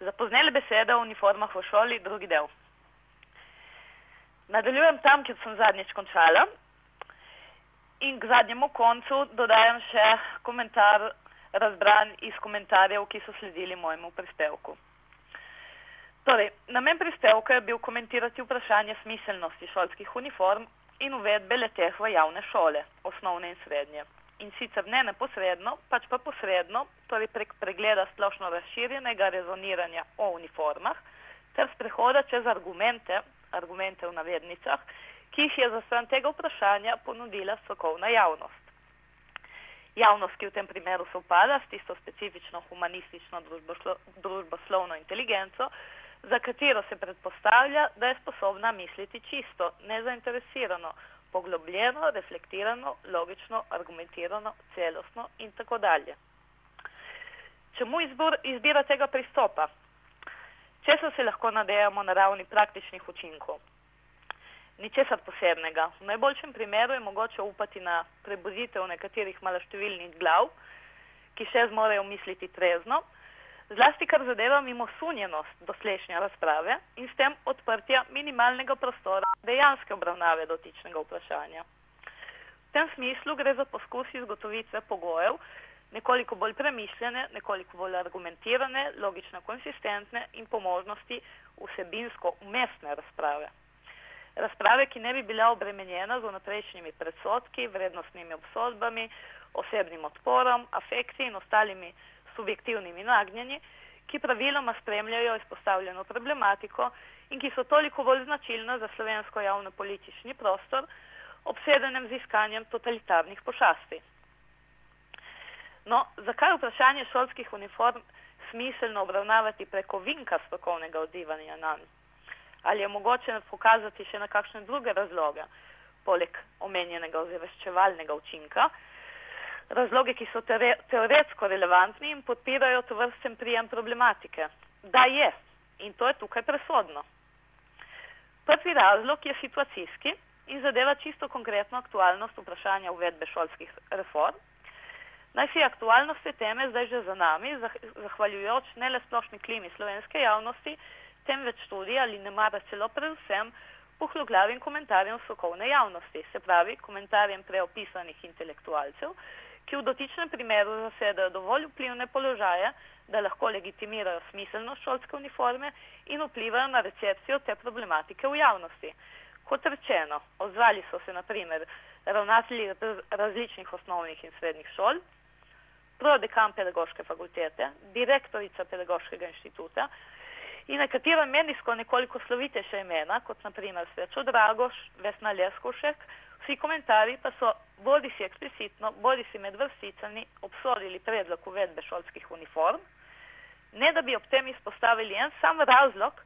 Zapoznele besede o uniformah v šoli, drugi del. Nadaljujem tam, kjer sem zadnjič končala. In k zadnjemu koncu dodajam še komentar razbran iz komentarjev, ki so sledili mojemu prispevku. Torej, namen prispevka je bil komentirati vprašanje smiselnosti šolskih uniform in uvedbe leteh v javne šole, osnovne in srednje in sicer ne neposredno, pač pa posredno, torej prek pregleda splošno razširjenega rezoniranja o uniformah ter sprehoda čez argumente, argumente v navednicah, ki jih je za stran tega vprašanja ponudila strokovna javnost. Javnost, ki v tem primeru sovpada s tisto specifično humanistično družboslovno inteligenco, za katero se predpostavlja, da je sposobna misliti čisto, nezainteresirano, poglobljeno, reflektirano, logično, argumentirano, celostno in tako dalje. Čemu izbor, izbira tega pristopa? Česa se lahko nadejamo na ravni praktičnih učinkov? Ničesar posebnega. V najboljšem primeru je mogoče upati na prebuditev nekaterih maloštevilnih glav, ki še zmorejo misliti trezno, zlasti kar zadeva mimo sunjenost doslejšnje razprave in s tem odprtja minimalnega prostora dejanske obravnave dotičnega vprašanja. V tem smislu gre za poskus izgotovitve pogojev, nekoliko bolj premišljene, nekoliko bolj argumentirane, logično konsistentne in po možnosti vsebinsko umestne razprave. Razprave, ki ne bi bila obremenjena z vnaprejšnjimi predsotki, vrednostnimi obsodbami, osebnim odporom, afekti in ostalimi subjektivnimi nagnjenji, ki praviloma spremljajo izpostavljeno problematiko in ki so toliko bolj značilna za slovensko javno politični prostor, obsedenem z iskanjem totalitarnih pošasti. No, zakaj vprašanje šolskih uniform smiselno obravnavati preko vinka strokovnega odzivanja na njo? Ali je mogoče pokazati še na kakšne druge razloge, poleg omenjenega ozaveščevalnega učinka, razloge, ki so teoretsko relevantni in podpirajo to vrsten prijem problematike. Da je in to je tukaj presodno. Prvi razlog je situacijski in zadeva čisto konkretno aktualnost vprašanja uvedbe šolskih reform. Naj si aktualnost te teme zdaj že za nami, zahvaljujoč ne le splošni klimi slovenske javnosti, temveč tudi ali ne mara celo predvsem pohloglavim komentarjem strokovne javnosti, se pravi komentarjem preopisanih intelektualcev, ki v dotičnem primeru zasedajo dovolj vplivne položaje, da lahko legitimirajo smiselnost šolske uniforme in vplivajo na recepcijo te problematike v javnosti. Kot rečeno, odzvali so se naprimer ravnatelji različnih osnovnih in srednjih šol, prodekan pedagoške fakultete, direktorica pedagoškega inštituta in nekatera menijsko nekoliko slovitejša imena, kot naprimer Svečo Dragoš, Vesna Leskušek, Vsi komentarji pa so bodi si eksplicitno, bodi si med vrsticami obsodili predlog uvedbe šolskih uniform, ne da bi ob tem izpostavili en sam razlog,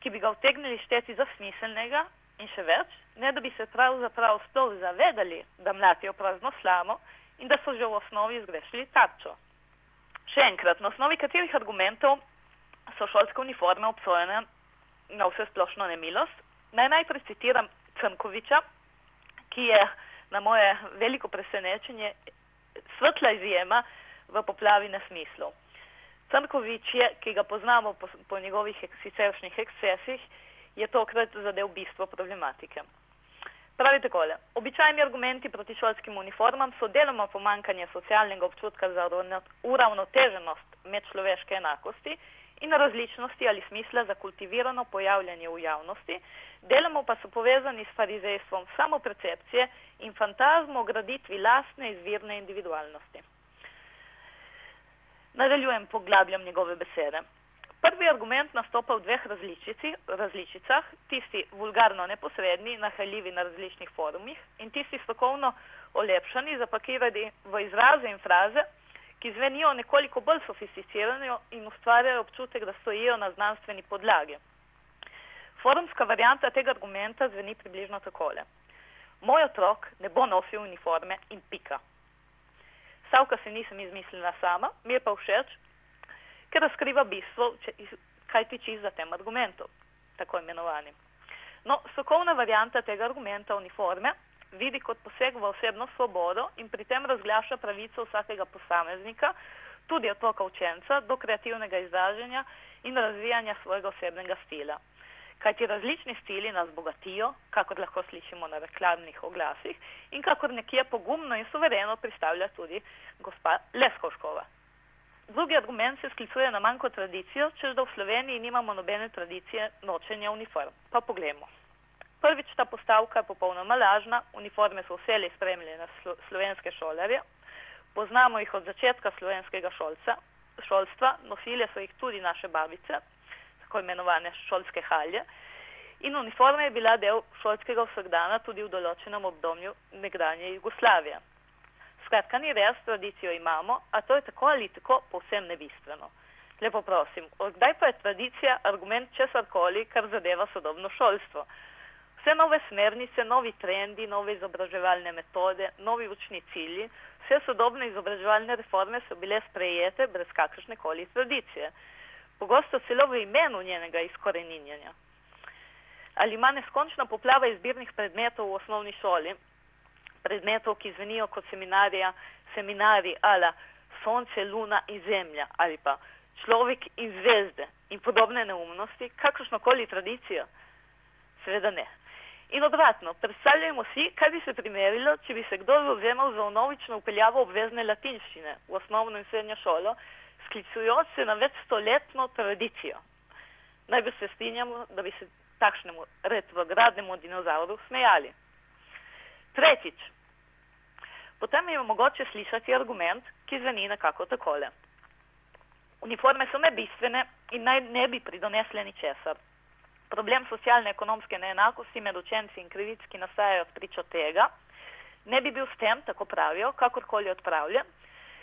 ki bi ga vtegnili šteti za smiselnega in še več, ne da bi se pravzaprav sploh zavedali, da mlatijo prazno slamo in da so že v osnovi zgrešili tarčo. Še enkrat, na osnovi katerih argumentov so šolske uniforme obsojene na vse splošno nemilost, naj najprej citiram Crnkoviča, ki je na moje veliko presenečenje svetla izjema v poplavi na smislu. Crnkovič je, ki ga poznamo po, po njegovih siceršnjih ekscesih, je tokrat zadev bistvo problematike. Pravi takole, običajni argumenti proti šolskim uniformam so deloma pomankanje socialnega občutka za uravnoteženost medčloveške enakosti in različnosti ali smisla za kultivirano pojavljanje v javnosti, deloma pa so povezani s farizejstvom samopercepcije in fantazmo o graditvi lastne izvirne individualnosti. Nadaljujem, poglabljam njegove besede. Prvi argument nastopa v dveh različicah, tisti vulgarno neposredni, nahajljivi na različnih forumih in tisti strokovno olepšani, zapakirani v izraze in fraze, ki zvenijo nekoliko bolj sofisticirano in ustvarjajo občutek, da stojijo na znanstveni podlagi. Forumska varianta tega argumenta zveni približno takole. Moj otrok ne bo nosil uniforme in pika. Stavka se nisem izmislila sama, mi je pa všeč, ker razkriva bistvo, če, kaj tiči za tem argumentom, tako imenovanim. No, strokovna varianta tega argumenta uniforme vidi kot poseg v osebno svobodo in pri tem razglaša pravico vsakega posameznika, tudi otoka učenca do kreativnega izražanja in razvijanja svojega osebnega stila. Kajti različni stili nas bogatijo, kakor lahko slišimo na reklamnih oglasih in kakor nekje pogumno in suvereno pristavlja tudi gospa Leskovškova. Drugi argument se sklicuje na manjko tradicijo, čež da v Sloveniji nimamo nobene tradicije nočenja uniform. Pa poglejmo. Prvič ta postavka je popolnoma lažna, uniforme so vseli spremljene slo, slovenske šolarje, poznamo jih od začetka slovenskega šolca, šolstva, nosile so jih tudi naše babice, tako imenovane šolske halje, in uniforma je bila del šolskega vsakdana tudi v določenem obdobju nekdanje Jugoslavije. Skratka, ni res, tradicijo imamo, a to je tako ali tako povsem nebistveno. Lepo prosim, kdaj pa je tradicija argument česarkoli, kar zadeva sodobno šolstvo? Vse nove smernice, novi trendi, nove izobraževalne metode, novi učni cilji, vse sodobne izobraževalne reforme so bile sprejete brez kakršne koli tradicije. Pogosto celo v imenu njenega izkoreninjanja. Ali ima neskončna poplava izbirnih predmetov v osnovni šoli, predmetov, ki zvenijo kot seminarija, seminari ala Sonce, Luna in Zemlja ali pa človek in zvezde in podobne neumnosti, kakršnokoli tradicijo? Seveda ne. In obratno, predstavljajmo si, kaj bi se primerilo, če bi se kdo zauzemal za novično upeljavo obvezne latinščine v osnovno in srednjo šolo, sklicujoč se na večstoletno tradicijo. Najbolj se strinjamo, da bi se takšnemu retrogradnemu dinozauru smejali. Tretjič, potem je mogoče slišati argument, ki zveni nekako takole. Uniforme so nebistvene in naj ne bi pridonesle ničesar. Problem socialne-ekonomske neenakosti med učenci in krivic, ki nastajajo pričo tega, ne bi bil s tem, tako pravijo, kakorkoli odpravljen,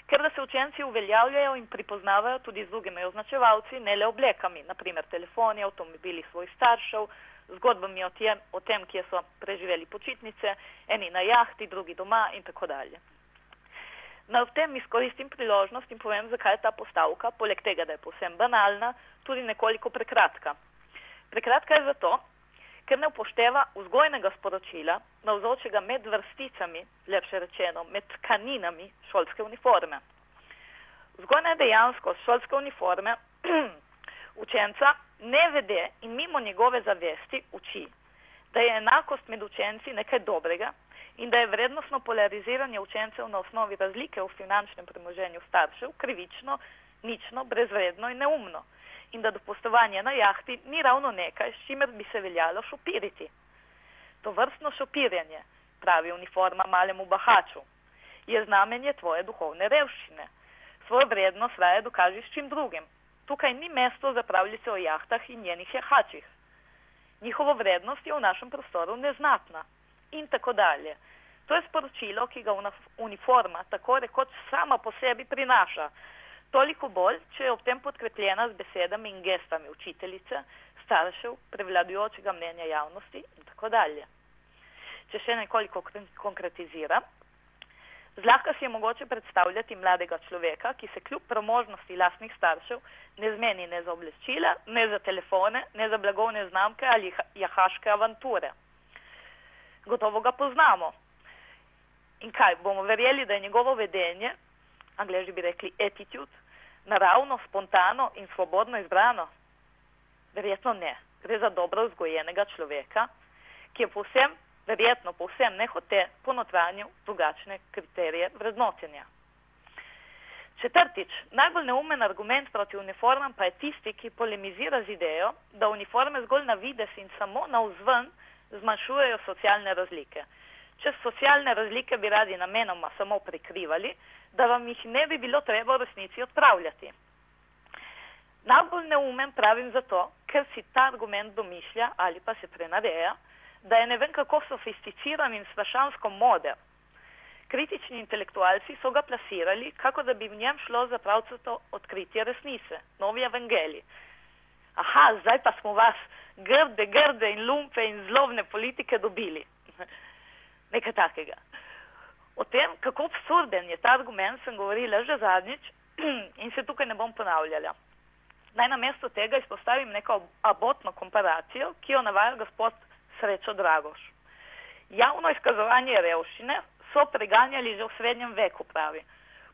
ker da se učenci uveljavljajo in pripoznavajo tudi z drugimi označevalci, ne le oblekami, naprimer telefoni, avtomobili svojih staršev, zgodbami o tem, o tem, kje so preživeli počitnice, eni na jahti, drugi doma in tako dalje. Na tem izkoristim priložnost in povem, zakaj je ta postavka, poleg tega, da je povsem banalna, tudi nekoliko prekratka. Prekratka je zato, ker ne upošteva vzgojnega sporočila, navzočega med vrsticami, lepše rečeno, med tkaninami šolske uniforme. Vzgojna je dejansko šolske uniforme učenca ne vede in mimo njegove zavesti uči, da je enakost med učenci nekaj dobrega in da je vrednostno polariziranje učencev na osnovi razlike v finančnem premoženju staršev krivično, nično, brezvredno in neumno in da dopustovanje na jahti ni ravno nekaj, s čimer bi se veljalo šopiriti. To vrstno šopiranje, pravi uniforma malemu bahaču, je znamenje tvoje duhovne revščine. Svojo vrednost raje dokaži s čim drugim. Tukaj ni mesto za pravljice o jahtah in njenih jahačih. Njihova vrednost je v našem prostoru neznatna in tako dalje. To je sporočilo, ki ga uniforma tako rekoč sama po sebi prinaša, Toliko bolj, če je ob tem podkrepljena z besedami in gestami učiteljice, staršev, prevladujočega mnenja javnosti in tako dalje. Če še nekoliko konkretiziram, zlahka si je mogoče predstavljati mladega človeka, ki se kljub premožnosti lastnih staršev ne zmeni ne za oblečila, ne za telefone, ne za blagovne znamke ali jahaške avanture. Gotovo ga poznamo. In kaj, bomo verjeli, da je njegovo vedenje, angliži bi rekli attitude, naravno, spontano in svobodno izbrano? Verjetno ne. Gre za dobro vzgojenega človeka, ki je povsem, verjetno povsem nehote ponotranju drugačne kriterije vrednotenja. Četrtič, najbolj neumen argument proti uniformam pa je tisti, ki polemizira z idejo, da uniforme zgolj na vides in samo na vzven zmanjšujejo socialne razlike. Če socialne razlike bi radi namenoma samo prikrivali, da vam jih ne bi bilo treba v resnici odpravljati. Najbolj neumen pravim zato, ker si ta argument domišlja ali pa se prenareja, da je ne vem kako sofisticiran in strašansko moder. Kritični intelektualci so ga plasirali, kako da bi v njem šlo za pravcato odkritje resnice, novi evangeli. Aha, zdaj pa smo vas grde, grde in lumpe in zlovne politike dobili. Nekaj takega. O tem, kako absurden je ta argument, sem govorila že zadnjič in se tukaj ne bom ponavljala. Naj na mesto tega izpostavim neko abotno komparacijo, ki jo navaja gospod Srečo Dragoš. Javno izkazovanje revščine so preganjali že v srednjem veku, pravi.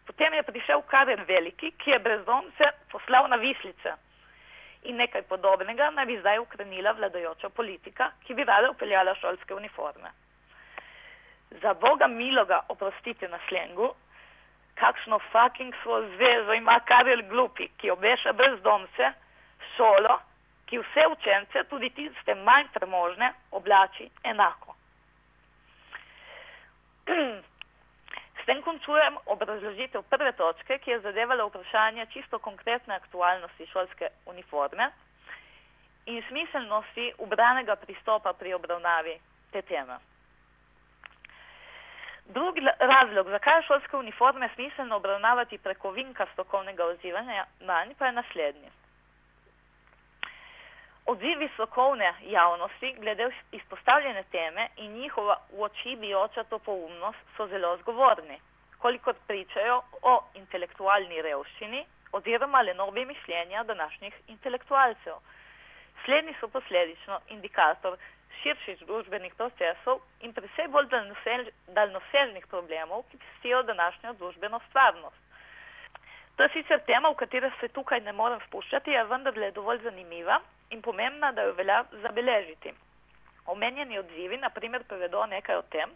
Potem je prišel Karen Veliki, ki je brezdomce poslal na vislice. In nekaj podobnega naj bi zdaj ukrenila vladajoča politika, ki bi rada upeljala šolske uniforme. Za Boga miloga, oprostite na slengu, kakšno fucking svojo zvezo ima Karel Glupi, ki obeša brezdomce, šolo, ki vse učence, tudi tiste manj premožne, oblači enako. S tem končujem obrazložitev prve točke, ki je zadevala vprašanje čisto konkretne aktualnosti šolske uniforme in smiselnosti ubranega pristopa pri obravnavi te teme. Drugi razlog, zakaj je šolske uniforme smiselno obravnavati preko vinka strokovnega odzivanja na nj, pa je naslednji. Odzivi strokovne javnosti glede izpostavljene teme in njihova v oči bijoča topoumnost so zelo zgovorni, kolikor pričajo o intelektualni revščini oziroma lenobi mišljenja današnjih intelektualcev. Slednji so posledično indikator širših družbenih procesov in predvsej bolj daljnosežnih problemov, ki pestijo današnjo družbeno stvarnost. To je sicer tema, v katero se tukaj ne morem spuščati, a vendarle je dovolj zanimiva in pomembna, da jo velja zabeležiti. Omenjeni odzivi, na primer, povedo nekaj o tem,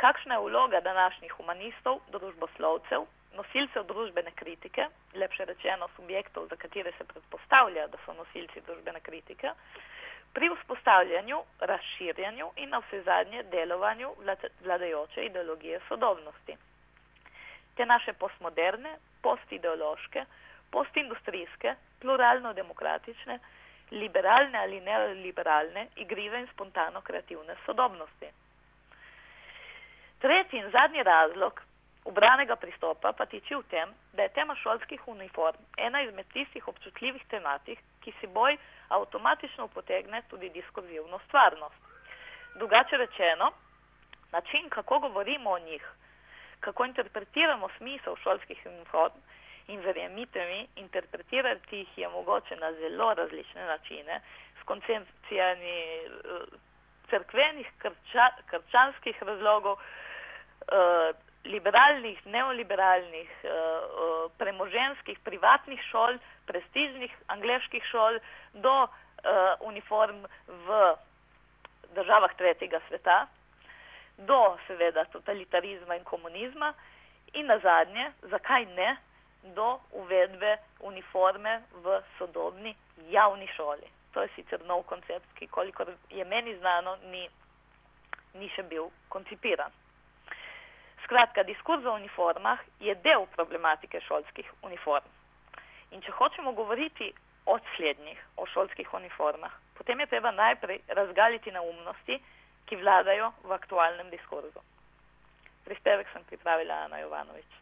kakšna je vloga današnjih humanistov, družboslovcev, nosilcev družbene kritike, lepše rečeno subjektov, za katere se predpostavlja, da so nosilci družbene kritike, pri vzpostavljanju, razširjanju in na vse zadnje delovanju vladajoče ideologije sodobnosti. Te naše postmoderne, postideološke, postindustrijske, pluralno-demokratične, liberalne ali neliberalne, igrive in spontano kreativne sodobnosti. Tretji in zadnji razlog obranega pristopa pa tiči v tem, da je tema šolskih uniform ena izmed tistih občutljivih tematik, ki si boj avtomatično potegne tudi diskurzivno stvarnost. Drugače rečeno, način, kako govorimo o njih, kako interpretiramo smisel šolskih uniform in verjemite mi, interpretirati jih je mogoče na zelo različne načine, s koncepcijami uh, crkvenih, krča, krčanskih razlogov, uh, liberalnih, neoliberalnih, uh, uh, premoženskih, privatnih šol, prestižnih angleških šol do uh, uniform v državah tretjega sveta, do seveda totalitarizma in komunizma in na zadnje, zakaj ne, do uvedbe uniforme v sodobni javni šoli. To je sicer nov koncept, ki kolikor je meni znano, ni, ni še bil koncipiran. Skratka, diskurz o uniformah je del problematike šolskih uniform. In če hočemo govoriti o slednjih, o šolskih uniformah, potem je treba najprej razgaliti naumnosti, ki vladajo v aktualnem diskurzu. Prispevek sem pripravila Ana Jovanovič.